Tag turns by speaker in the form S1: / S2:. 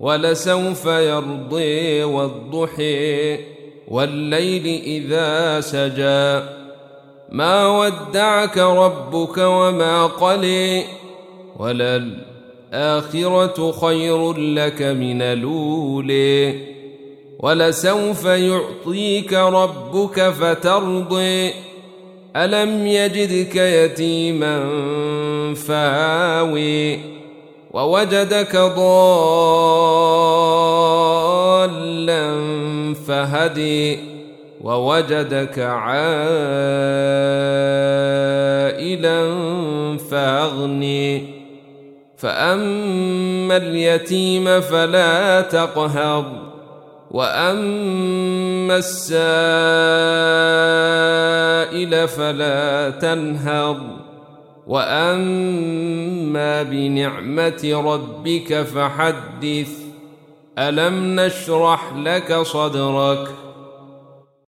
S1: ولسوف يرضي والضحي والليل إذا سجى. ما ودعك ربك وما قلي وللآخرة خير لك من الأولي. ولسوف يعطيك ربك فترضي. ألم يجدك يتيما فاوي. ووجدك ضالا فهدي ووجدك عائلا فأغني. فأما اليتيم فلا تقهر وأما السائل فلا تنهر. واما بنعمه ربك فحدث الم نشرح لك صدرك